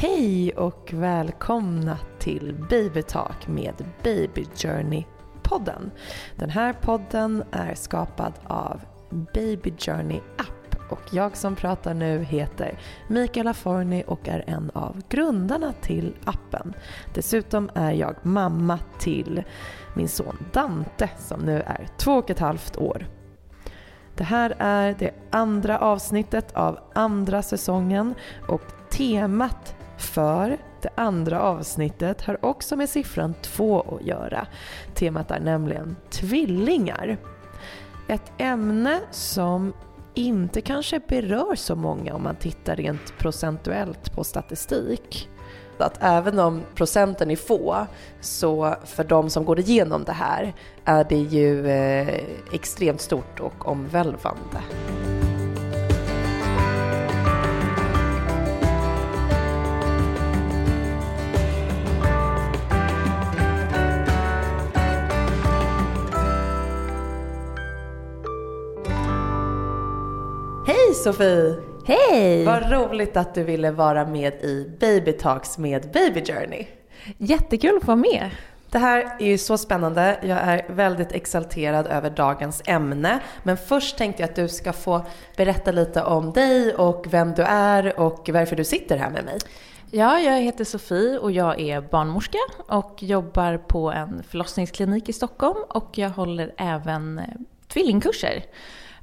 Hej och välkomna till Baby Talk med Baby Journey-podden. Den här podden är skapad av Baby Journey App och jag som pratar nu heter Mikaela Forni och är en av grundarna till appen. Dessutom är jag mamma till min son Dante som nu är två och ett halvt år. Det här är det andra avsnittet av andra säsongen och temat för det andra avsnittet har också med siffran två att göra. Temat är nämligen tvillingar. Ett ämne som inte kanske berör så många om man tittar rent procentuellt på statistik. Att även om procenten är få, så för de som går igenom det här är det ju eh, extremt stort och omvälvande. Sofie! Hej! Vad roligt att du ville vara med i Baby Talks med Baby Journey. Jättekul att få vara med. Det här är ju så spännande. Jag är väldigt exalterad över dagens ämne. Men först tänkte jag att du ska få berätta lite om dig och vem du är och varför du sitter här med mig. Ja, jag heter Sofie och jag är barnmorska och jobbar på en förlossningsklinik i Stockholm och jag håller även tvillingkurser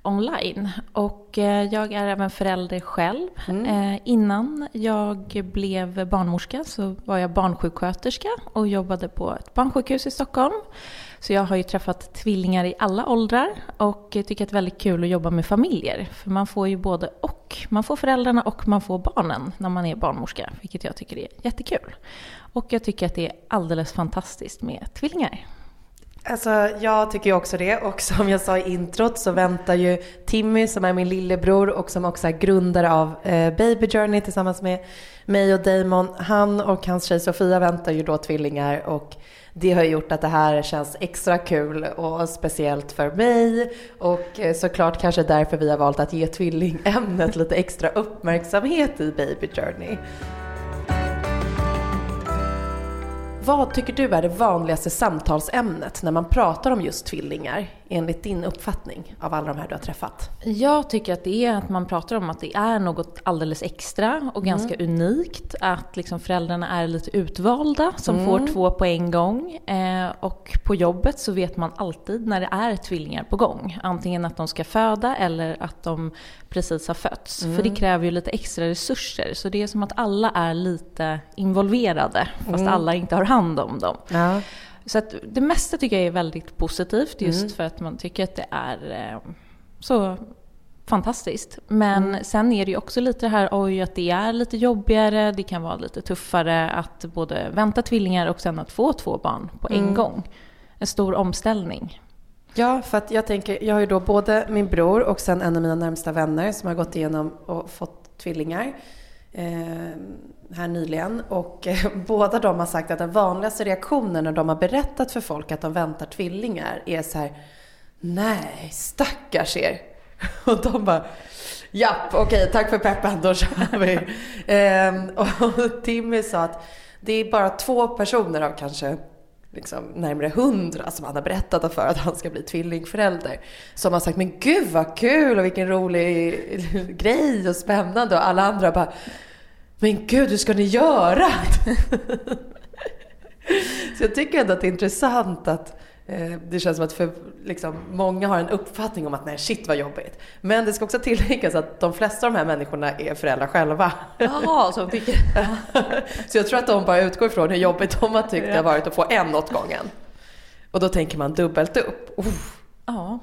online. Och eh, jag är även förälder själv. Mm. Eh, innan jag blev barnmorska så var jag barnsjuksköterska och jobbade på ett barnsjukhus i Stockholm. Så jag har ju träffat tvillingar i alla åldrar och tycker att det är väldigt kul att jobba med familjer. För man får ju både och. Man får föräldrarna och man får barnen när man är barnmorska, vilket jag tycker är jättekul. Och jag tycker att det är alldeles fantastiskt med tvillingar. Alltså, jag tycker ju också det. Och som jag sa i introt så väntar ju Timmy som är min lillebror och som också är grundare av eh, Baby Journey tillsammans med mig och Damon. Han och hans tjej Sofia väntar ju då tvillingar och det har gjort att det här känns extra kul och speciellt för mig. Och eh, såklart kanske därför vi har valt att ge tvillingämnet lite extra uppmärksamhet i Baby Journey. Vad tycker du är det vanligaste samtalsämnet när man pratar om just tvillingar, enligt din uppfattning av alla de här du har träffat? Jag tycker att det är att man pratar om att det är något alldeles extra och mm. ganska unikt. Att liksom föräldrarna är lite utvalda som mm. får två på en gång. Eh, och på jobbet så vet man alltid när det är tvillingar på gång. Antingen att de ska föda eller att de precis har fötts. Mm. För det kräver ju lite extra resurser. Så det är som att alla är lite involverade fast mm. alla inte har hand om dem. Ja. Så att det mesta tycker jag är väldigt positivt just mm. för att man tycker att det är eh, så fantastiskt. Men mm. sen är det ju också lite det här oj, att det är lite jobbigare, det kan vara lite tuffare att både vänta tvillingar och sen att få två barn på en mm. gång. En stor omställning. Ja, för att jag tänker, jag har ju då både min bror och sen en av mina närmsta vänner som har gått igenom och fått tvillingar Eh, här nyligen. Och eh, båda de har sagt att den vanligaste reaktionen när de har berättat för folk att de väntar tvillingar är så här Nej, stackars er. Och de bara Japp, okej, okay, tack för peppen, då kör vi. Ehm, och Timmy sa att det är bara två personer av kanske liksom närmare hundra som han har berättat för att han ska bli tvillingförälder. Som har sagt, men gud vad kul och vilken rolig grej och spännande. Och alla andra bara, men gud hur ska ni göra? Så jag tycker ändå att det är intressant att det känns som att för, liksom, många har en uppfattning om att nej shit vad jobbigt. Men det ska också tilläggas att de flesta av de här människorna är föräldrar själva. Jaha, så tycker Så jag tror att de bara utgår ifrån hur jobbigt de har tyckt det har varit att få en åt gången. Och då tänker man dubbelt upp. Uh. Ja.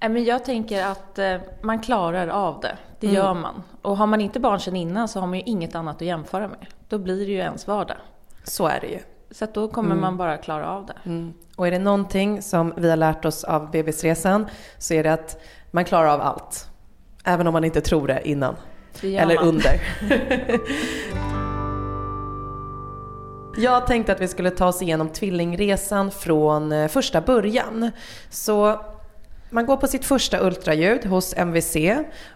Men jag tänker att eh, man klarar av det. Det mm. gör man. Och har man inte barn sedan innan så har man ju inget annat att jämföra med. Då blir det ju ens vardag. Så är det ju. Så då kommer mm. man bara klara av det. Mm. Och är det någonting som vi har lärt oss av bebisresan så är det att man klarar av allt. Även om man inte tror det innan. Det Eller man. under. Jag tänkte att vi skulle ta oss igenom tvillingresan från eh, första början. Så man går på sitt första ultraljud hos MVC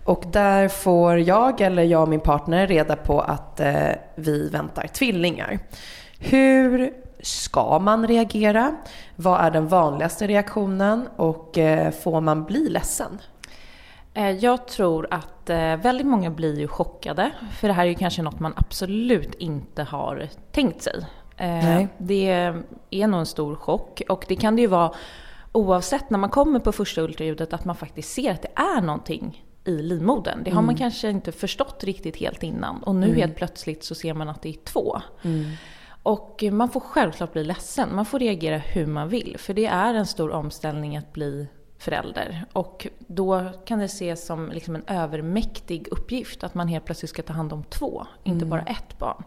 och där får jag eller jag och min partner reda på att eh, vi väntar tvillingar. Hur ska man reagera? Vad är den vanligaste reaktionen och eh, får man bli ledsen? Eh, jag tror att eh, väldigt många blir ju chockade, för det här är ju kanske något man absolut inte har tänkt sig. Nej. Det är nog en stor chock och det kan det ju vara oavsett när man kommer på första ultraljudet att man faktiskt ser att det är någonting i livmodern. Det har mm. man kanske inte förstått riktigt helt innan och nu mm. helt plötsligt så ser man att det är två. Mm. Och man får självklart bli ledsen, man får reagera hur man vill för det är en stor omställning att bli förälder. Och då kan det ses som liksom en övermäktig uppgift att man helt plötsligt ska ta hand om två, inte mm. bara ett barn.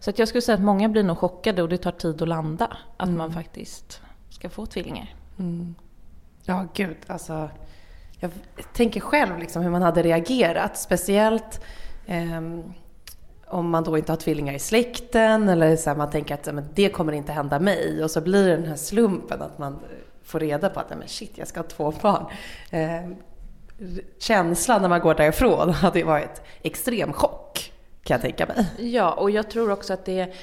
Så att jag skulle säga att många blir nog chockade och det tar tid att landa att mm. man faktiskt ska få tvillingar. Mm. Ja, gud. Alltså, jag tänker själv liksom hur man hade reagerat. Speciellt eh, om man då inte har tvillingar i släkten eller så här, man tänker att men, det kommer inte hända mig. Och så blir det den här slumpen att man får reda på att men shit, jag ska ha två barn. Eh, känslan när man går därifrån hade varit extrem chock kan jag tänka mig. Ja, och jag tror också att det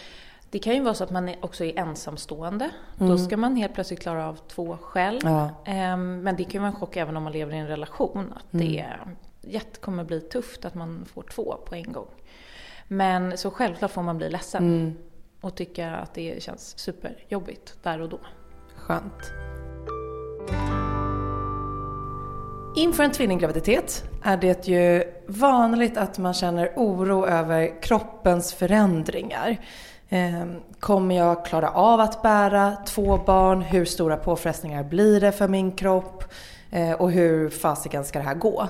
det kan ju vara så att man också är ensamstående. Mm. Då ska man helt plötsligt klara av två själv. Ja. Ehm, men det kan ju vara en chock även om man lever i en relation. Att mm. det kommer bli tufft att man får två på en gång. Men så självklart får man bli ledsen. Mm. Och tycka att det känns superjobbigt där och då. Skönt. Inför en tvillinggraviditet är det ju vanligt att man känner oro över kroppens förändringar. Ehm, kommer jag klara av att bära två barn? Hur stora påfrestningar blir det för min kropp? Ehm, och hur fasiken ska det här gå?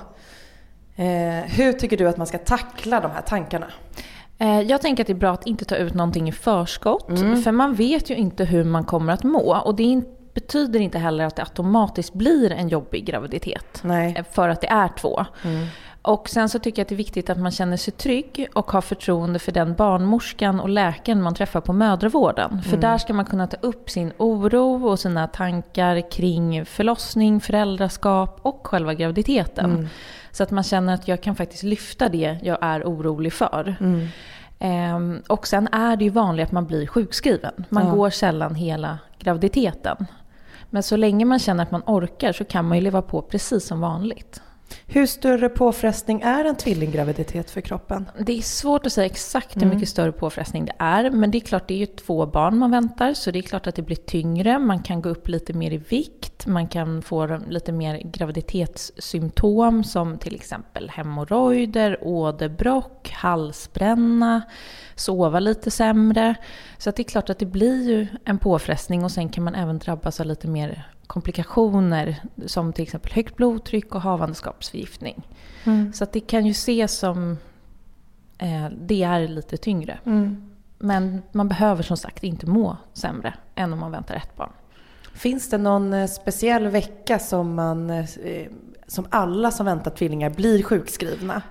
Ehm, hur tycker du att man ska tackla de här tankarna? Eh, jag tänker att det är bra att inte ta ut någonting i förskott. Mm. För man vet ju inte hur man kommer att må. Och det betyder inte heller att det automatiskt blir en jobbig graviditet. Nej. Eh, för att det är två. Mm. Och sen så tycker jag att det är viktigt att man känner sig trygg och har förtroende för den barnmorskan och läkaren man träffar på mödravården. För mm. där ska man kunna ta upp sin oro och sina tankar kring förlossning, föräldraskap och själva graviditeten. Så att man känner att jag kan faktiskt lyfta det jag är orolig för. Mm. Ehm, och sen är det ju vanligt att man blir sjukskriven. Man ja. går sällan hela graviditeten. Men så länge man känner att man orkar så kan man ju leva på precis som vanligt. Hur större påfrestning är en tvillinggraviditet för kroppen? Det är svårt att säga exakt hur mm. mycket större påfrestning det är. Men det är klart, det är ju två barn man väntar, så det är klart att det blir tyngre. Man kan gå upp lite mer i vikt, man kan få lite mer graviditetssymptom som till exempel hemorrojder, åderbråck, halsbränna, sova lite sämre. Så det är klart att det blir ju en påfrestning och sen kan man även drabbas av lite mer komplikationer som till exempel högt blodtryck och havandeskapsförgiftning. Mm. Så att det kan ju ses som, eh, det är lite tyngre. Mm. Men man behöver som sagt inte må sämre än om man väntar ett barn. Finns det någon eh, speciell vecka som, man, eh, som alla som väntar tvillingar blir sjukskrivna?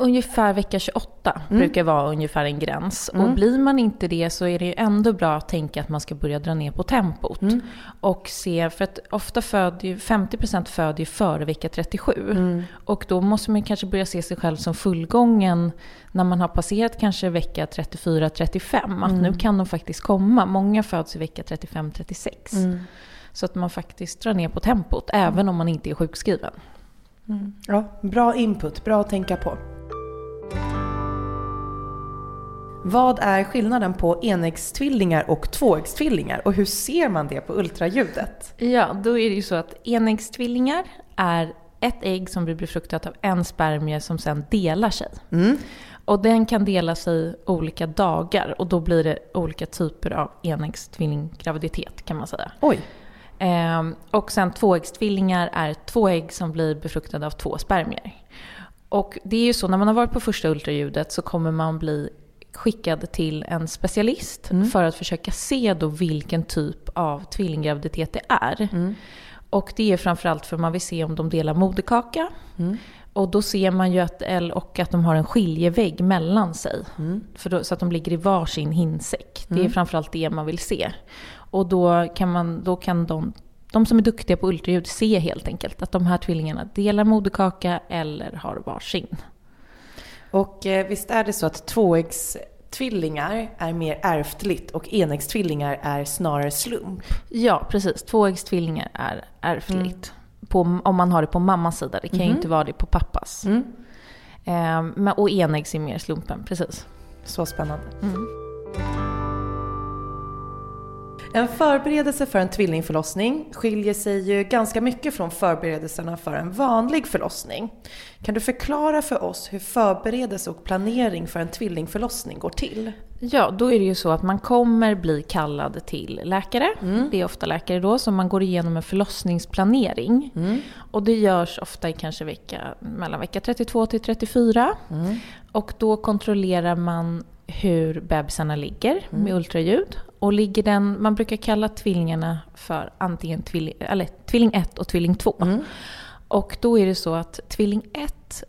Ungefär vecka 28 mm. brukar vara ungefär en gräns. Mm. Och blir man inte det så är det ju ändå bra att tänka att man ska börja dra ner på tempot. Mm. Och se, för att ofta föder ju, 50% föder ju före vecka 37. Mm. Och då måste man kanske börja se sig själv som fullgången när man har passerat kanske vecka 34-35. Att nu mm. kan de faktiskt komma. Många föds i vecka 35-36. Mm. Så att man faktiskt drar ner på tempot, även om man inte är sjukskriven. Ja, bra input, bra att tänka på. Vad är skillnaden på enäggstvillingar och tvåäggstvillingar och hur ser man det på ultraljudet? Ja, då är det ju så att enäggstvillingar är ett ägg som blir befruktat av en spermie som sen delar sig. Mm. Och den kan dela sig olika dagar och då blir det olika typer av enäggstvilling-graviditet kan man säga. Oj. Ehm, och sen tvåäggstvillingar är två ägg som blir befruktade av två spermier. Och det är ju så, när man har varit på första ultraljudet så kommer man bli skickad till en specialist mm. för att försöka se då vilken typ av tvillinggraviditet det är. Mm. Och det är framförallt för att man vill se om de delar moderkaka. Mm. Och då ser man ju att, och att de har en skiljevägg mellan sig. Mm. För då, så att de ligger i varsin hinsäck. Det är mm. framförallt det man vill se. Och då kan, man, då kan de de som är duktiga på ultraljud ser helt enkelt att de här tvillingarna delar moderkaka eller har varsin. Och eh, visst är det så att tvåäggstvillingar är mer ärftligt och enäggstvillingar är snarare slump? Ja, precis. Tvåäggstvillingar är ärftligt. Mm. På, om man har det på mammas sida. Det kan mm. ju inte vara det på pappas. Mm. Eh, och enäggs är mer slumpen, precis. Så spännande. Mm. En förberedelse för en tvillingförlossning skiljer sig ju ganska mycket från förberedelserna för en vanlig förlossning. Kan du förklara för oss hur förberedelse och planering för en tvillingförlossning går till? Ja, då är det ju så att man kommer bli kallad till läkare. Mm. Det är ofta läkare då, som man går igenom en förlossningsplanering. Mm. Och det görs ofta i kanske vecka, mellan vecka 32 till 34. Mm. Och då kontrollerar man hur bebisarna ligger med mm. ultraljud. Och ligger den, man brukar kalla tvillingarna för antingen tvilling, eller, tvilling 1 och tvilling 2. Mm. Och då är det så att tvilling 1,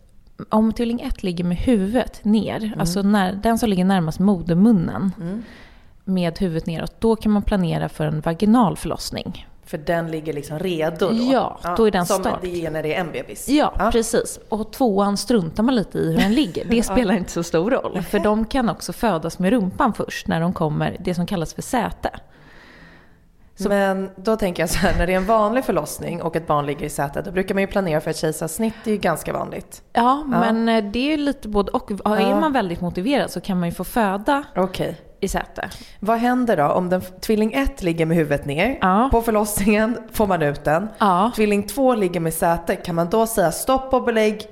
om tvilling 1 ligger med huvudet ner, mm. alltså när, den som ligger närmast modermunnen mm. med huvudet neråt, då kan man planera för en vaginal förlossning. För den ligger liksom redo då? Ja, då är den Som start. det är när det är en bebis? Ja, ja, precis. Och tvåan struntar man lite i hur den ligger. Det spelar inte så stor roll. För de kan också födas med rumpan först när de kommer, det som kallas för säte. Så. Men då tänker jag så här, när det är en vanlig förlossning och ett barn ligger i sätet, då brukar man ju planera för ett kejsarsnitt. Det är ju ganska vanligt. Ja, ja. men eh, det är lite både och. Är man väldigt motiverad så kan man ju få föda okay i säte. Vad händer då om den, tvilling 1 ligger med huvudet ner? Ja. På förlossningen får man ut den. Ja. Tvilling 2 ligger med säte. Kan man då säga stopp och belägg?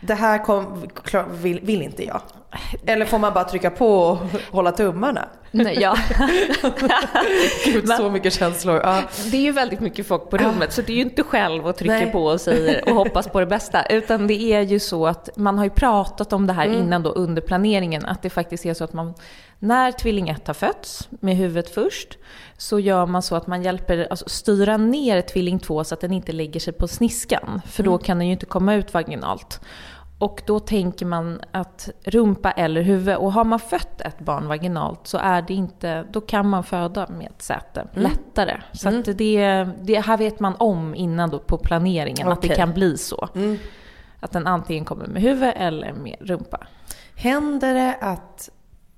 Det här kom, klar, vill, vill, inte jag. Eller får man bara trycka på och hålla tummarna? Nej, ja. Gud, så mycket känslor. Ja. Det är ju väldigt mycket folk på rummet så det är ju inte själv och trycker Nej. på och säger och hoppas på det bästa. Utan det är ju så att man har ju pratat om det här mm. innan då under planeringen. Att det faktiskt är så att man när tvilling 1 har fötts, med huvudet först, så gör man så att man hjälper, alltså styra ner tvilling 2 så att den inte lägger sig på sniskan. För då mm. kan den ju inte komma ut vaginalt. Och då tänker man att rumpa eller huvud, och har man fött ett barn vaginalt så är det inte, då kan man föda med ett säte mm. lättare. Så mm. det, det här vet man om innan då på planeringen, okay. att det kan bli så. Mm. Att den antingen kommer med huvud eller med rumpa. Händer det att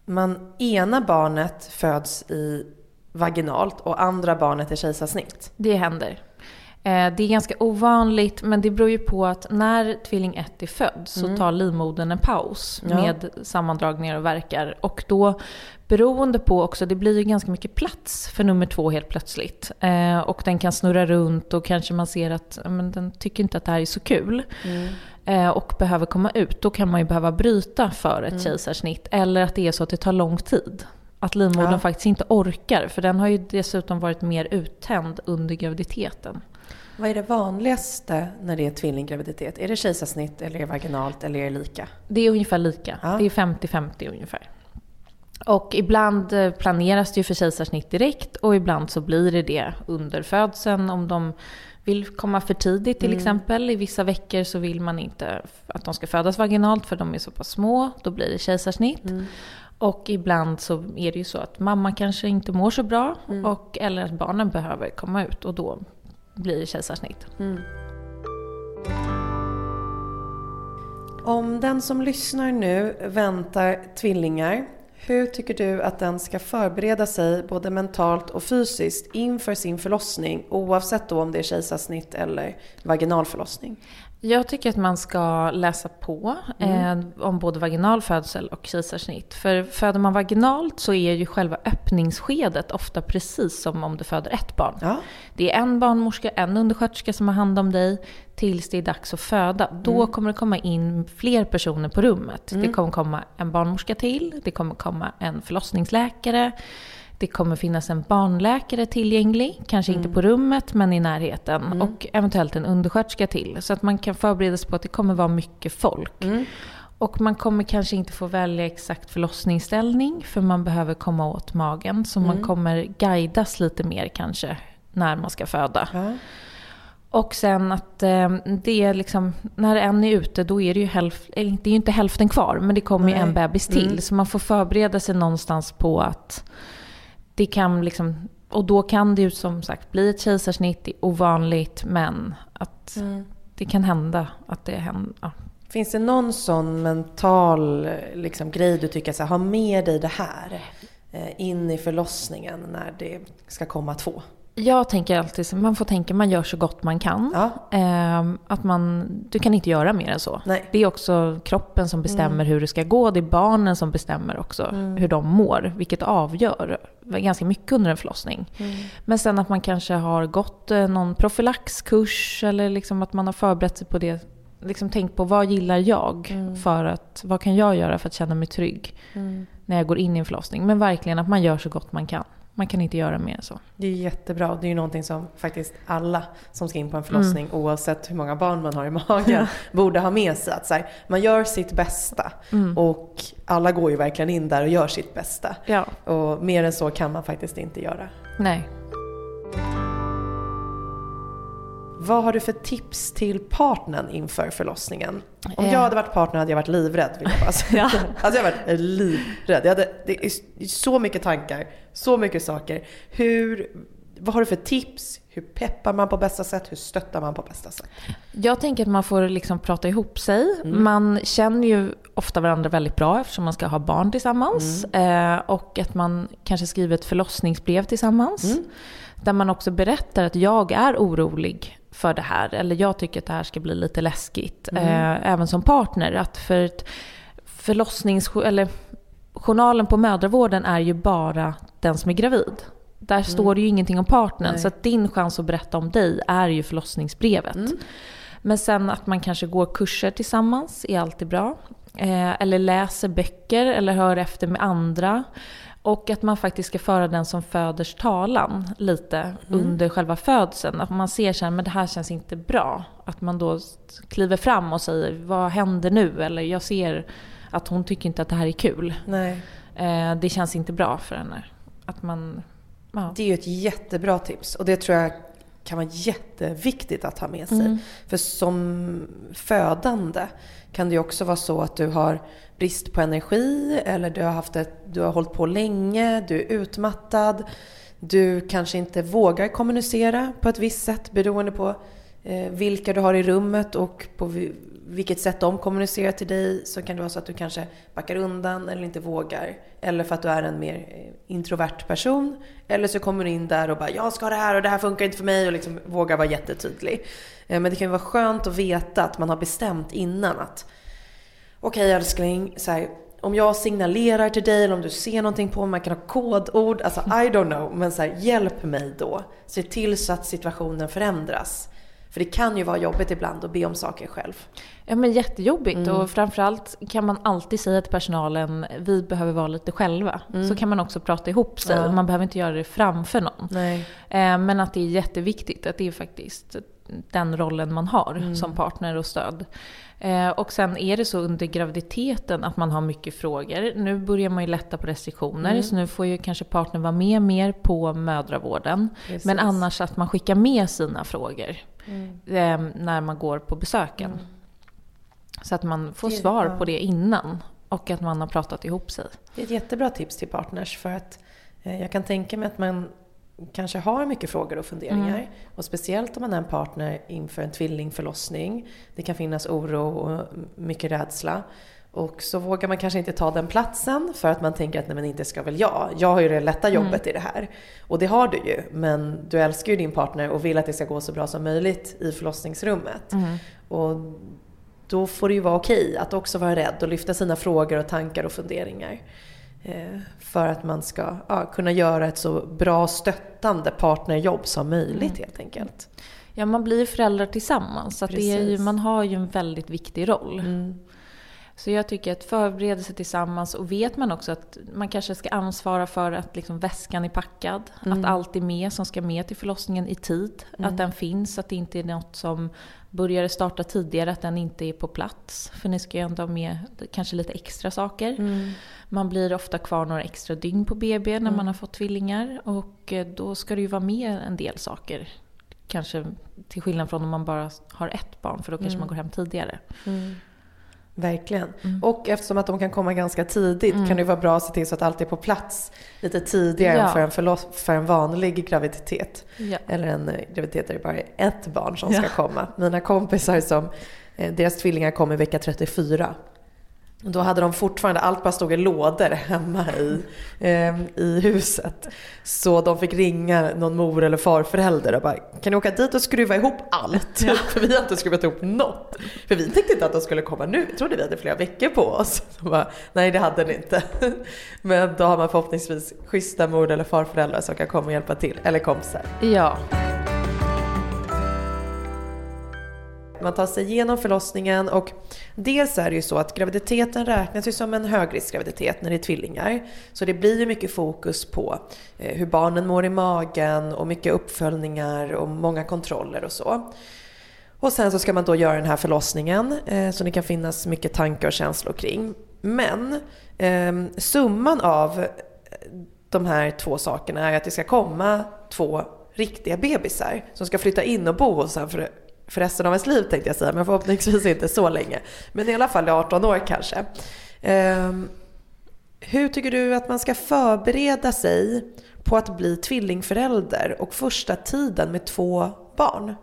man ena barnet föds i vaginalt och andra barnet är kejsarsnitt? Det händer. Eh, det är ganska ovanligt, men det beror ju på att när tvilling 1 är född så mm. tar livmodern en paus ja. med sammandragningar och verkar. Och då, beroende på också, det blir ju ganska mycket plats för nummer två helt plötsligt. Eh, och den kan snurra runt och kanske man ser att men, den tycker inte att det här är så kul. Mm. Eh, och behöver komma ut. Då kan man ju behöva bryta för ett mm. kejsarsnitt. Eller att det är så att det tar lång tid. Att livmodern ja. faktiskt inte orkar. För den har ju dessutom varit mer uttänd under graviditeten. Vad är det vanligaste när det är tvillinggraviditet? Är det kejsarsnitt eller är det vaginalt eller är det lika? Det är ungefär lika. Ja. Det är 50-50 ungefär. Och ibland eh, planeras det ju för kejsarsnitt direkt och ibland så blir det det under födseln om de vill komma för tidigt till mm. exempel. I vissa veckor så vill man inte att de ska födas vaginalt för de är så pass små. Då blir det kejsarsnitt. Mm. Och ibland så är det ju så att mamma kanske inte mår så bra. Mm. Och, eller att barnen behöver komma ut och då blir det kejsarsnitt. Mm. Om den som lyssnar nu väntar tvillingar, hur tycker du att den ska förbereda sig både mentalt och fysiskt inför sin förlossning oavsett då om det är kejsarsnitt eller vaginal förlossning? Jag tycker att man ska läsa på mm. eh, om både vaginal födsel och kejsarsnitt. För föder man vaginalt så är ju själva öppningsskedet ofta precis som om du föder ett barn. Ja. Det är en barnmorska, en undersköterska som har hand om dig tills det är dags att föda. Då mm. kommer det komma in fler personer på rummet. Mm. Det kommer komma en barnmorska till, det kommer komma en förlossningsläkare, det kommer finnas en barnläkare tillgänglig, kanske mm. inte på rummet men i närheten. Mm. Och eventuellt en undersköterska till. Så att man kan förbereda sig på att det kommer vara mycket folk. Mm. Och man kommer kanske inte få välja exakt förlossningsställning för man behöver komma åt magen. Så man mm. kommer guidas lite mer kanske när man ska föda. Och sen att eh, det är liksom, när en är ute då är det ju hälften, det är ju inte hälften kvar men det kommer ju en bebis till. Mm. Så man får förbereda sig någonstans på att det kan liksom, och då kan det ju som sagt bli ett kejsarsnitt, det är ovanligt, men att Mm. det kan hända att det händer. Ja. Finns det någon sån mental liksom, grej du tycker så här, ha med dig det här eh, in i förlossningen när det ska komma två? Jag tänker alltid så, man får tänka man gör så gott man kan. Ja, Ehm, att man, du kan inte göra mer än så. nej. Det är också kroppen som bestämmer hur det ska gå. Det är barnen som bestämmer också hur de mår. Vilket avgör ganska mycket under en förlossning. Men sen att man kanske har gått eh, någon profylaxkurs eller liksom att man har förberett sig på det. Liksom tänkt på vad gillar jag? För att, vad kan jag göra för att känna mig trygg när jag går in i en förlossning? Men verkligen att man gör så gott man kan. Man kan inte göra mer än så. Det är jättebra. Det är ju någonting som faktiskt alla som ska in på en förlossning, oavsett hur många barn man har i magen, borde ha med sig. Att så här, man gör sitt bästa och alla går ju verkligen in där och gör sitt bästa. Ja. Och mer än så kan man faktiskt inte göra. Nej. Vad har du för tips till partnern inför förlossningen? Om Eh. jag hade varit partner hade jag varit livrädd vill jag bara säga. Ja. Alltså jag hade varit livrädd. Jag hade, det är så mycket tankar, så mycket saker. Hur, vad har du för tips? Hur peppar man på bästa sätt? Hur stöttar man på bästa sätt? Jag tänker att man får liksom prata ihop sig. Man känner ju ofta varandra väldigt bra eftersom man ska ha barn tillsammans. Eh, och att man kanske skriver ett förlossningsbrev tillsammans. Där man också berättar att jag är orolig för det här. Eller jag tycker att det här ska bli lite läskigt. Eh, även som partner. Att för ett förlossnings... Eller journalen på mödravården är ju bara den som är gravid. Där står det ju ingenting om partnern. Nej. Så att din chans att berätta om dig är ju förlossningsbrevet. Men sen att man kanske går kurser tillsammans är alltid bra. Eh, eller läser böcker eller hör efter med andra. Och att man faktiskt ska föra den som föders talan lite under själva födseln. Att man ser sen, men det här känns inte bra. Att man då kliver fram och säger, vad händer nu? Eller jag ser att hon tycker inte att det här är kul. Nej. Eh, det känns inte bra för henne. Att man... Ja. Det är ju ett jättebra tips och det tror jag kan vara jätteviktigt att ha med sig. Mm. För som födande kan det ju också vara så att du har brist på energi eller du har, haft ett, du har hållit på länge, du är utmattad. Du kanske inte vågar kommunicera på ett visst sätt beroende på eh, vilka du har i rummet och på vi- vilket sätt de kommunicerar till dig. Så kan det vara så att du kanske backar undan eller inte vågar. Eller för att du är en mer eh, introvert person. Eller så kommer du in där och bara “jag ska ha det här och det här funkar inte för mig” och liksom vågar vara jättetydlig. Eh, men det kan ju vara skönt att veta att man har bestämt innan att Okej älskling, så här, om jag signalerar till dig eller om du ser någonting på mig, man kan ha kodord, alltså I don't know. Men så här, hjälp mig då. Se till så att situationen förändras. För det kan ju vara jobbigt ibland att be om saker själv. Ja men jättejobbigt och framförallt kan man alltid säga till personalen vi behöver vara lite själva. Så kan man också prata ihop sig. Ja. Man behöver inte göra det framför någon. Nej. Eh, Men att det är jätteviktigt att det är faktiskt den rollen man har som partner och stöd. Eh, Och sen är det så under graviditeten att man har mycket frågor. Nu börjar man ju lätta på restriktioner så nu får ju kanske partnern vara med mer på mödravården. Precis. Men annars att man skickar med sina frågor eh, när man går på besöken. Så att man får Det- svar ja. på det innan och att man har pratat ihop sig. Det är ett jättebra tips till partners för att eh, jag kan tänka mig att man kanske har mycket frågor och funderingar. Och speciellt om man är en partner inför en tvillingförlossning. Det kan finnas oro och mycket rädsla. Och så vågar man kanske inte ta den platsen för att man tänker att nej men inte ska väl jag. Jag har ju det lätta jobbet i det här. Och det har du ju. Men du älskar ju din partner och vill att det ska gå så bra som möjligt i förlossningsrummet. Och då får det ju vara okej att också vara rädd och lyfta sina frågor och tankar och funderingar. Eh, för att man ska ja, kunna göra ett så bra stöttande partnerjobb som möjligt helt enkelt. Ja, man blir ju föräldrar tillsammans. Så det är ju, man har ju en väldigt viktig roll. Så jag tycker att förbereda sig tillsammans och vet man också att man kanske ska ansvara för att liksom väskan är packad. Att allt är med som ska med till förlossningen i tid. Att den finns, att det inte är något som börjar starta tidigare, att den inte är på plats. För ni ska ju ändå ha med kanske lite extra saker. Man blir ofta kvar några extra dygn på BB när man har fått tvillingar. Och eh, då ska det ju vara med en del saker. Kanske till skillnad från om man bara har ett barn, för då kanske man går hem tidigare. Verkligen. Mm. Och eftersom att de kan komma ganska tidigt mm. kan det vara bra att se till så att allt är på plats lite tidigare ja. än för en, förloss, för en vanlig graviditet. Ja. Eller en eh, graviditet där det bara är ett barn som ja. ska komma. Mina kompisar som, eh, deras tvillingar kom i vecka 34. Då hade de fortfarande, allt bara stod i lådor hemma i, eh, i huset. Så de fick ringa någon mor eller farförälder och bara, kan ni åka dit och skruva ihop allt? Ja. För vi har inte skruvat ihop något. För vi tänkte inte att de skulle komma nu, vi trodde vi hade flera veckor på oss. De bara, Nej det hade ni inte. Men då har man förhoppningsvis schyssta mor eller farföräldrar som kan komma och hjälpa till, eller kompisar. Ja. Man tar sig igenom förlossningen och dels är det ju så att graviditeten räknas ju som en högriskgraviditet när det är tvillingar. Så det blir ju mycket fokus på eh, hur barnen mår i magen och mycket uppföljningar och många kontroller och så. Och sen så ska man då göra den här förlossningen eh, så det kan finnas mycket tankar och känslor kring. Men eh, summan av eh, de här två sakerna är att det ska komma två riktiga bebisar som ska flytta in och bo hos en för för resten av ens liv tänkte jag säga, men förhoppningsvis inte så länge. Men i alla fall i 18 år kanske. Um, hur tycker du att man ska förbereda sig på att bli tvillingförälder och första tiden med två barn?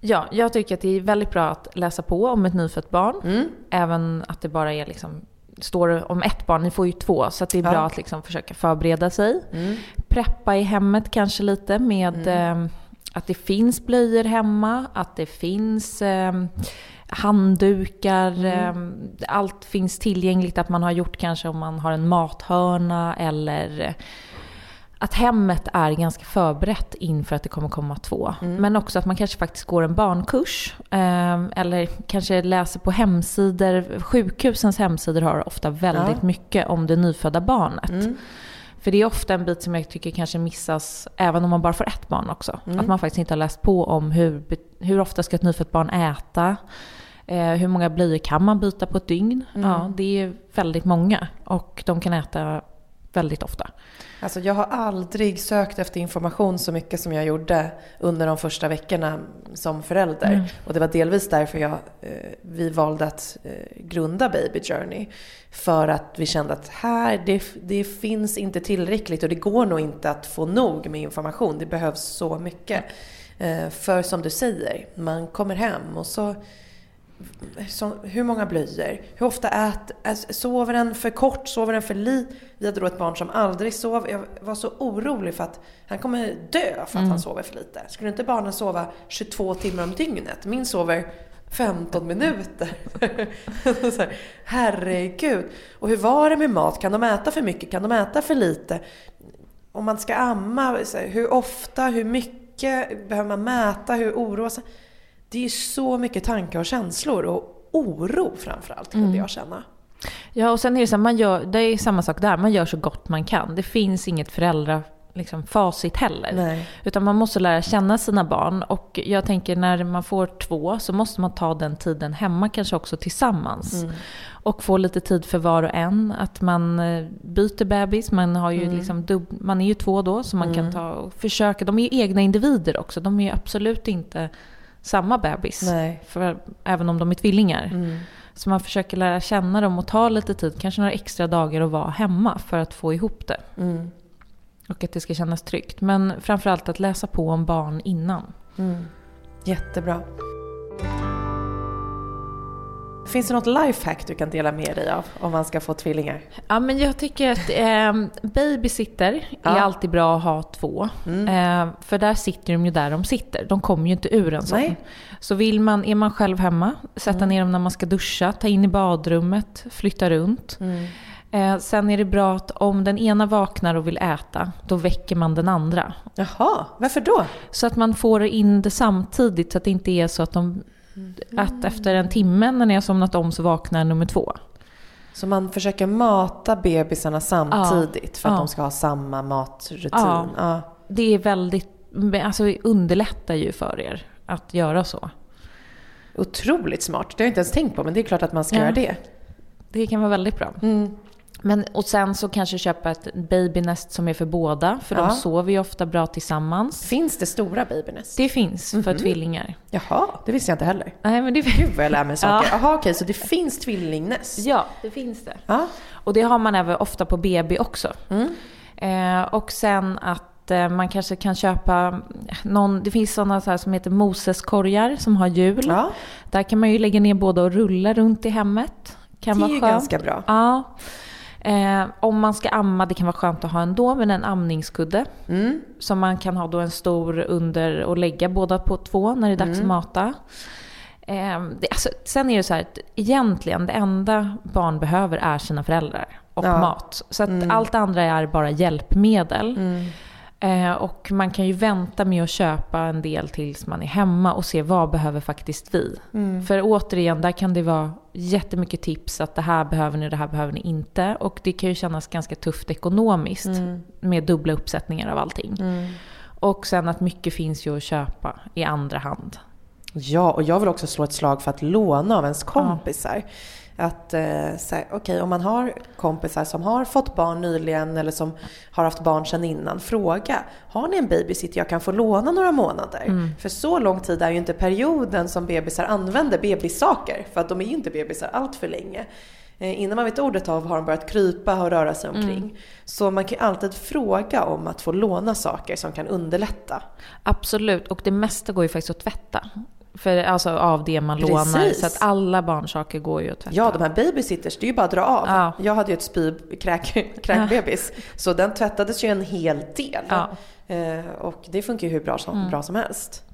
Ja, jag tycker att det är väldigt bra att läsa på om ett nyfött barn. Mm. Även att det bara är liksom, står om ett barn, ni får ju två. Så det är bra ja. att liksom försöka förbereda sig. Mm. Preppa i hemmet kanske lite med mm. eh, att det finns blöjor hemma, att det finns eh, handdukar, mm. eh, allt finns tillgängligt. Att man har gjort kanske om man har en mathörna eller att hemmet är ganska förberett inför att det kommer komma två. Mm. Men också att man kanske faktiskt går en barnkurs. Eh, eller kanske läser på hemsidor. Sjukhusens hemsidor har ofta väldigt ja. mycket om det nyfödda barnet. Mm. För det är ofta en bit som jag tycker kanske missas även om man bara får ett barn också. Mm. Att man faktiskt inte har läst på om hur, hur ofta ska ett nyfött barn äta. Eh, hur många blöjor kan man byta på ett dygn? Mm. Ja, det är väldigt många och de kan äta väldigt ofta. Alltså jag har aldrig sökt efter information så mycket som jag gjorde under de första veckorna som förälder. Mm. Och det var delvis därför jag, eh, vi valde att eh, grunda Baby Journey. För att vi kände att här, det, det finns inte tillräckligt och det går nog inte att få nog med information. Det behövs så mycket. Eh, för som du säger, man kommer hem och så så, hur många blöjor? Hur ofta äter, sover den för kort? Sover den för lite? Vi hade då ett barn som aldrig sov. Jag var så orolig för att han kommer dö för att mm. han sover för lite. Skulle inte barnen sova 22 timmar om dygnet? Min sover 15 minuter. så här, herregud. Och hur var det med mat? Kan de äta för mycket? Kan de äta för lite? Om man ska amma, hur ofta? Hur mycket? Behöver man mäta? Hur oroas Det är så mycket tankar och känslor och oro framförallt kunde mm. jag känna. Ja, och sen är det så här, man gör, det är samma sak där, man gör så gott man kan. Det finns inget föräldra liksom, facit heller. Nej. Utan man måste lära känna sina barn. Och jag tänker när man får två så måste man ta den tiden hemma kanske också tillsammans. Mm. Och få lite tid för var och en. Att man eh, byter bebis, man, har ju mm. liksom dub- man är ju två då så man mm. kan ta och försöka. De är ju egna individer också, de är ju absolut inte samma bebis. För, även om de är tvillingar. Mm. Så man försöker lära känna dem och ta lite tid, kanske några extra dagar att vara hemma för att få ihop det. Mm. Och att det ska kännas tryggt. Men framförallt att läsa på om barn innan. Mm. Jättebra. Finns det något lifehack du kan dela med dig av om man ska få tvillingar? Ja, men jag tycker att eh, babysitter ja. är alltid bra att ha två. Mm. Eh, för där sitter de ju där de sitter. De kommer ju inte ur en sån. Nej. Så vill man, är man själv hemma, sätta mm. ner dem när man ska duscha, ta in i badrummet, flytta runt. Mm. Eh, sen är det bra att om den ena vaknar och vill äta, då väcker man den andra. Jaha, varför då? Så att man får in det samtidigt, så att det inte är så att, de. Att efter en timme när ni har somnat om så vaknar nummer två. Så man försöker mata bebisarna samtidigt ja. för att ja. de ska ha samma matrutin? Ja, ja. det är väldigt, alltså underlättar ju för er att göra så. Otroligt smart. Det har jag inte ens tänkt på, men det är klart att man ska göra det. Det kan vara väldigt bra. Mm. Men, och sen så kanske köpa ett babynest som är för båda, för Ja. de sover ju ofta bra tillsammans. Finns det stora babynest? Det finns för tvillingar. Jaha, det visste jag inte heller. Nej, men det Gud vad jag lär mig saker. Jaha okej, så det finns tvillingnäst? Ja, det finns det. Ja. Och det har man även ofta på BB också. Eh, och sen att eh, man kanske kan köpa någon, det finns sådana så här som heter Moseskorgar som har hjul. ja. Där kan man ju lägga ner båda och rulla runt i hemmet. Kan Det är vara ju skönt. ganska bra. Ja. Eh, om man ska amma, det kan vara skönt att ha ändå, men en amningskudde. Mm. Som man kan ha då en stor under och lägga båda på två när det är dags Mm. att mata. Eh, det, alltså, sen är det så här att egentligen det enda barn behöver är sina föräldrar och Ja. mat. Så att Mm. allt andra är bara hjälpmedel. Eh, och man kan ju vänta med att köpa en del tills man är hemma och se vad behöver faktiskt vi. Mm. För återigen, där kan det vara jättemycket tips att det här behöver ni, det här behöver ni inte. Och det kan ju kännas ganska tufft ekonomiskt Mm. med dubbla uppsättningar av allting. Mm. Och sen att mycket finns ju att köpa i andra hand. Ja, och jag vill också slå ett slag för att låna av ens kompisar. Att, eh, okej, om man har kompisar som har fått barn nyligen eller som har haft barn sedan innan, fråga. Har ni en babysitter jag kan få låna några månader? För så lång tid är ju inte perioden som bebisar använder bebissaker. För att de är ju inte bebisar allt för länge. Eh, Innan man vet ordet av har de börjat krypa och röra sig omkring. Så man kan ju alltid fråga om att få låna saker som kan underlätta. Absolut, och det mesta går ju faktiskt att tvätta. För, alltså av det man lånar. Precis. Så att alla barnsaker går ju att tvätta. Ja, de här babysitters, det är ju bara att dra av. Ja. Jag hade ju ett spy, kräk, så den tvättades ju en hel del. Ja. Eh, och det funkar ju hur bra som, bra som helst.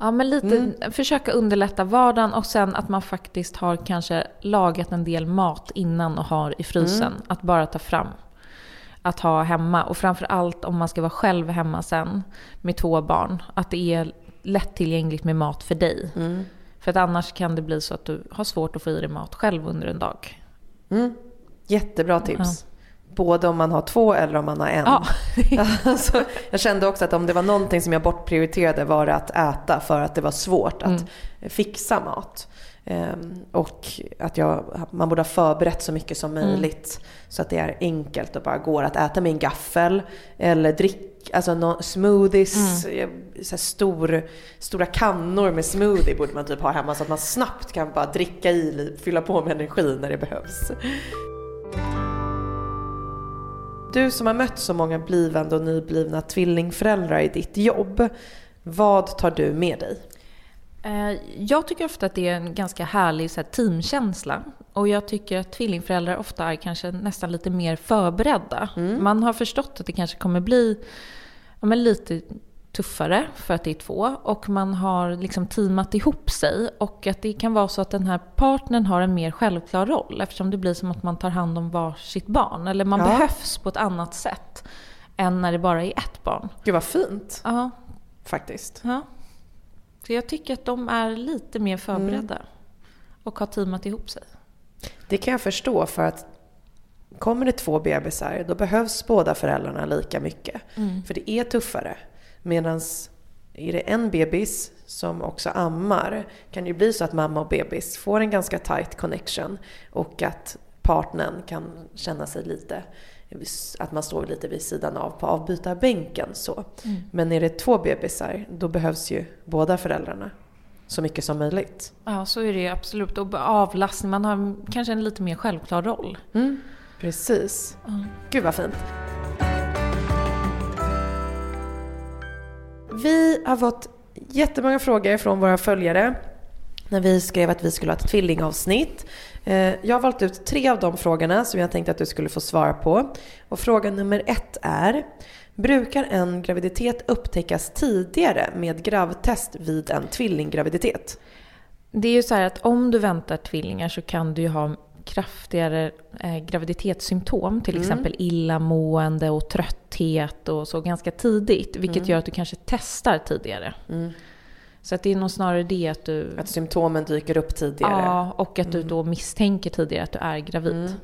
Ja, men lite Mm. försöka underlätta vardagen och sen att man faktiskt har kanske lagat en del mat innan och har i frysen. Mm. Att bara ta fram. Att ha hemma. Och framför allt om man ska vara själv hemma sen med två barn. Att det är lättillgängligt med mat för dig. Mm. För att annars kan det bli så att du har svårt att få i dig mat själv under en dag. Mm. Jättebra tips. Både om man har två eller om man har en. Ja. alltså, jag kände också att om det var någonting som jag bortprioriterade var det att äta för att det var svårt att Mm. fixa mat. Ehm, och att jag, man borde ha förberett så mycket som Mm. möjligt så att det är enkelt och bara går att äta med en gaffel eller drick, alltså no, smoothies, Mm. eh, så stor, stora kannor med smoothie borde man typ ha hemma så att man snabbt kan bara dricka i, fylla på med energi när det behövs. Du som har mött så många blivande och nyblivna tvillingföräldrar i ditt jobb, vad tar du med dig? Eh, Jag tycker ofta att det är en ganska härlig så här, teamkänsla. Och jag tycker att tvillingföräldrar ofta är kanske nästan lite mer förberedda. Man har förstått att det kanske kommer bli ja, lite tuffare för att det är två. Och man har liksom teamat ihop sig. Och att det kan vara så att den här partnern har en mer självklar roll. Eftersom det blir som att man tar hand om var sitt barn. Eller man Ja. behövs på ett annat sätt. Än när det bara är ett barn. Gud vad fint Ja, faktiskt. Ja. Så jag tycker att de är lite mer förberedda. Och har teamat ihop sig. Det kan jag förstå för att kommer det två bebisar då behövs båda föräldrarna lika mycket. För det är tuffare. Medan är det en bebis som också ammar kan det ju bli så att mamma och bebis får en ganska tight connection och att partnern kan känna sig lite att man står lite vid sidan av på avbytarbänken så. Men är det två bebisar då behövs ju båda föräldrarna så mycket som möjligt. Ja, så är det absolut. Och avlastning, man har kanske en lite mer självklar roll. Mm, precis. Gud vad fint. Vi har fått jättemånga frågor från våra följare när vi skrev att vi skulle ha ett tvillingavsnitt. Eh, Jag har valt ut tre av de frågorna som jag tänkte att du skulle få svara på. Och fråga nummer ett är Brukar en graviditet upptäckas tidigare med gravtest vid en tvillinggraviditet? Det är ju så här att om du väntar tvillingar så kan du ju ha kraftigare eh, graviditetssymptom. Till exempel illamående och trötthet och så ganska tidigt. Vilket gör att du kanske testar tidigare. Så att det är nog snarare det att du... Att symptomen dyker upp tidigare? Ja, och att du då misstänker tidigare att du är gravid.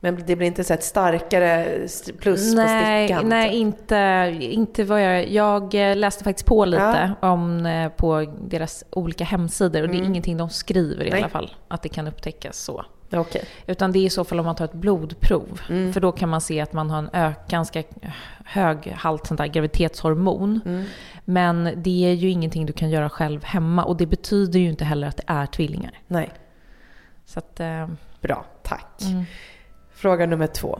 Men det blir inte så ett starkare st- plus nej, på stickan? Nej, inte, inte vad jag... Jag eh, läste faktiskt på lite om, eh, på deras olika hemsidor och det är ingenting de skriver i Nej. alla fall. Att det kan upptäckas så. Okay. Utan det är i så fall om man tar ett blodprov. Mm. För då kan man se att man har en ök, ganska hög halt sånt där graviditetshormon. Mm. Men det är ju ingenting du kan göra själv hemma. Och det betyder ju inte heller att det är tvillingar. Nej. Så att, eh... Bra, tack. Mm. Fråga nummer två.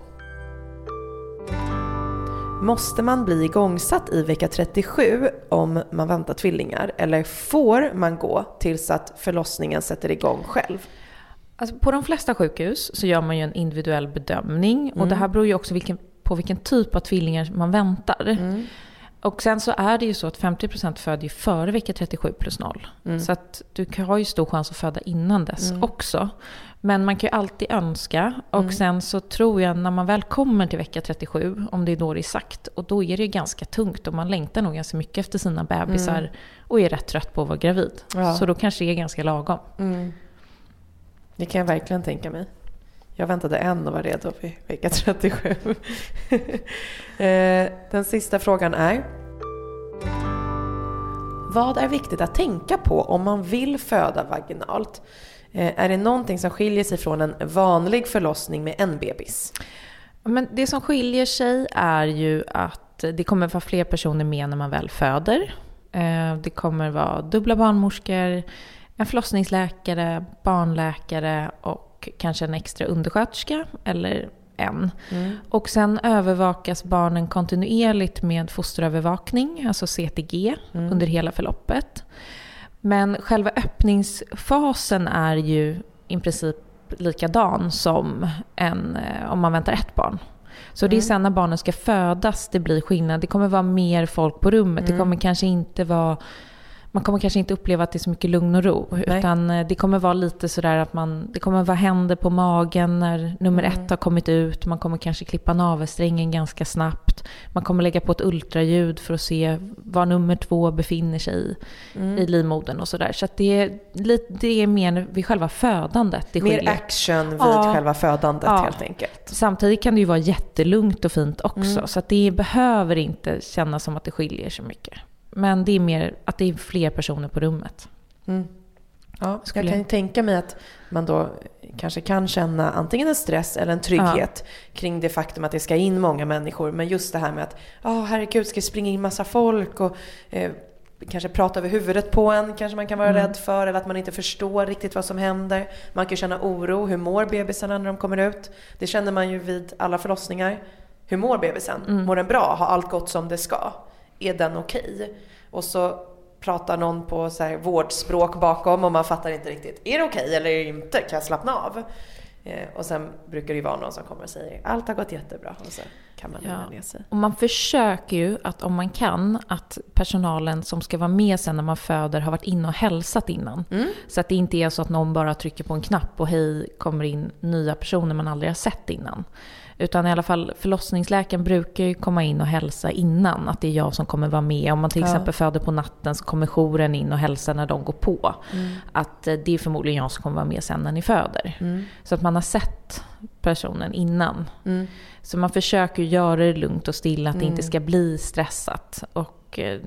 Måste man bli igångsatt i vecka 37 om man väntar tvillingar? Eller får man gå tills att förlossningen sätter igång själv? Alltså på de flesta sjukhus så gör man ju en individuell bedömning. Mm. Och det här beror ju också vilken, på vilken typ av tvillingar man väntar. Mm. Och sen så är det ju så att 50% föder ju före vecka 37 plus 0. Mm. Så att du har ju stor chans att föda innan dess mm. också. Men man kan ju alltid önska. Och mm. sen så tror jag när man väl kommer till vecka 37, om det är då det är sagt, och då är det ju ganska tungt och man längtar nog ganska mycket efter sina bebisar mm. och är rätt trött på att vara gravid. Ja. Så då kanske det är ganska lagom. Det kan jag verkligen tänka mig. Jag väntade en och var redo vid vecka 37. Eh, den sista frågan är. Vad är viktigt att tänka på om man vill föda vaginalt? Eh, är det någonting som skiljer sig från en vanlig förlossning med en bebis? Men det som skiljer sig är ju att det kommer vara fler personer med när man väl föder. Eh, det kommer vara dubbla barnmorskor, en förlossningsläkare, barnläkare och kanske en extra undersköterska eller en. Mm. Och sen övervakas barnen kontinuerligt med fosterövervakning, alltså CTG, mm. under hela förloppet. Men själva öppningsfasen är ju i princip likadan som en, eh, om man väntar ett barn. Så mm. det är mm. sen när barnen ska födas det blir skillnad. Det kommer vara mer folk på rummet. Mm. Det kommer kanske inte vara man kommer kanske inte uppleva att det är så mycket lugn och ro. Nej. Utan eh, det kommer vara lite sådär att man, det kommer vara händer på magen när nummer mm. ett har kommit ut. Man kommer kanske klippa navelsträngen ganska snabbt. Man kommer lägga på ett ultraljud för att se var nummer två befinner sig mm. i livmodern och sådär. Så att det, är, det är mer vid själva födandet det Mer action vid ja. själva födandet ja. helt enkelt. Samtidigt kan det ju vara jättelugnt och fint också. Mm. Så det behöver inte kännas som att det skiljer så mycket. Men det är mer att det är fler personer på rummet. Mm. Ja, jag kan ju tänka mig att man då kanske kan känna antingen en stress eller en trygghet ja. kring det faktum att det ska in många människor. Men just det här med att, oh, herregud, ska det springa in massa folk och eh, kanske prata över huvudet på en, kanske man kan vara mm. rädd för. Eller att man inte förstår riktigt vad som händer. Man kan känna oro. Hur mår bebisarna när de kommer ut? Det känner man ju vid alla förlossningar. Hur mår bebisen? Mm. Mår den bra? Har allt gått som det ska? Är den okej? Okay? Och så pratar någon på så här vårdspråk bakom och man fattar inte riktigt. Är det okej okay eller är det inte? Kan jag slappna av? Eh, och sen brukar det ju vara någon som kommer och säger allt har gått jättebra. Och så kan man ja. ner sig. Och man försöker ju att om man kan att personalen som ska vara med sen när man föder har varit inne och hälsat innan. Mm. Så att det inte är så att någon bara trycker på en knapp och hej kommer in nya personer man aldrig har sett innan. Utan i alla fall förlossningsläkaren brukar ju komma in och hälsa innan att det är jag som kommer vara med. Om man till ja. exempel föder på natten så kommer jouren in och hälsar när de går på. Mm. Att eh, det är förmodligen jag som kommer vara med sen när ni föder. Mm. Så att man har sett personen innan. Mm. Så man försöker göra det lugnt och stilla, att det inte mm. ska bli stressat. Och eh,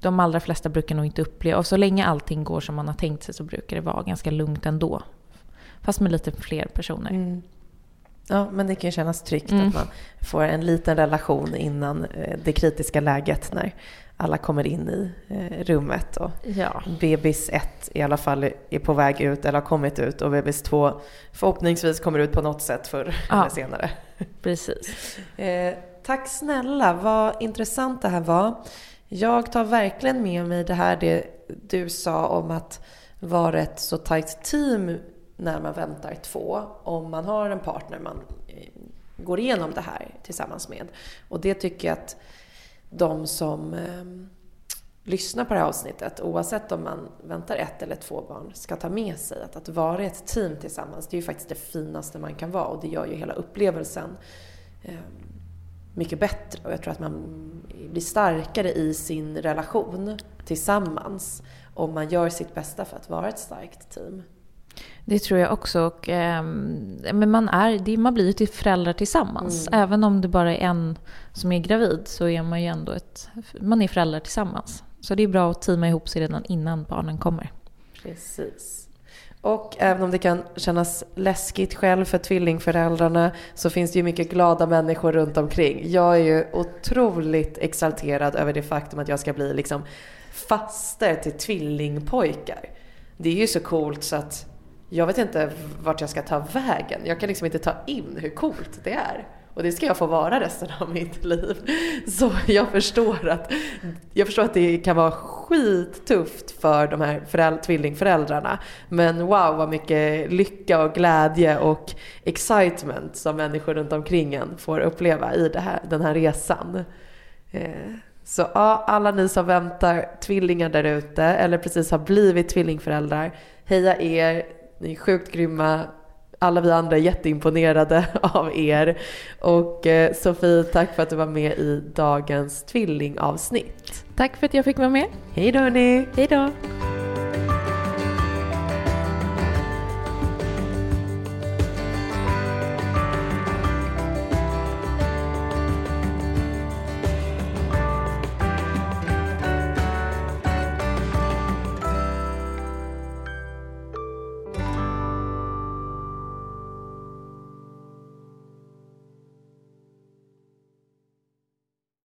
de allra flesta brukar nog inte uppleva, och så länge allting går som man har tänkt sig så brukar det vara ganska lugnt ändå. Fast med lite fler personer. Ja, men det kan ju kännas tryggt mm. att man får en liten relation innan eh, det kritiska läget när alla kommer in i eh, rummet och ja. bebis 1 i alla fall är på väg ut eller har kommit ut och bebis 2 förhoppningsvis kommer ut på något sätt förr ja. eller senare. Precis. Eh, tack snälla, vad intressant det här var. Jag tar verkligen med mig det här det du sa om att vara ett så tajt team när man väntar två om man har en partner man eh, går igenom det här tillsammans med. Och det tycker jag att de som eh, lyssnar på det här avsnittet, oavsett om man väntar ett eller två barn, ska ta med sig att att vara ett team tillsammans, det är ju faktiskt det finaste man kan vara och det gör ju hela upplevelsen eh, mycket bättre. Och jag tror att man blir starkare i sin relation tillsammans om man gör sitt bästa för att vara ett starkt team. Det tror jag också. Och, eh, men man, är, man blir ju till föräldrar tillsammans. Mm. Även om det bara är en som är gravid så är man ju ändå ett, man är föräldrar tillsammans. Så det är bra att teama ihop sig redan innan barnen kommer. Precis. Och även om det kan kännas läskigt själv för tvillingföräldrarna så finns det ju mycket glada människor runt omkring. Jag är ju otroligt exalterad över det faktum att jag ska bli liksom faster till tvillingpojkar. Det är ju så coolt så att jag vet inte vart jag ska ta vägen. Jag kan liksom inte ta in hur coolt det är. Och det ska jag få vara resten av mitt liv. Så jag förstår att, jag förstår att det kan vara skittufft för de här föräld- tvillingföräldrarna. Men wow vad mycket lycka och glädje och excitement som människor runt omkring en får uppleva i här, den här resan. Eh, så ja, alla ni som väntar tvillingar där ute eller precis har blivit tvillingföräldrar, heja er, ni är sjukt grymma, alla vi andra är jätteimponerade av er. Och eh, Sofie, tack för att du var med i dagens tvillingavsnitt. Tack för att jag fick vara med. Hej då hörni! Hej då!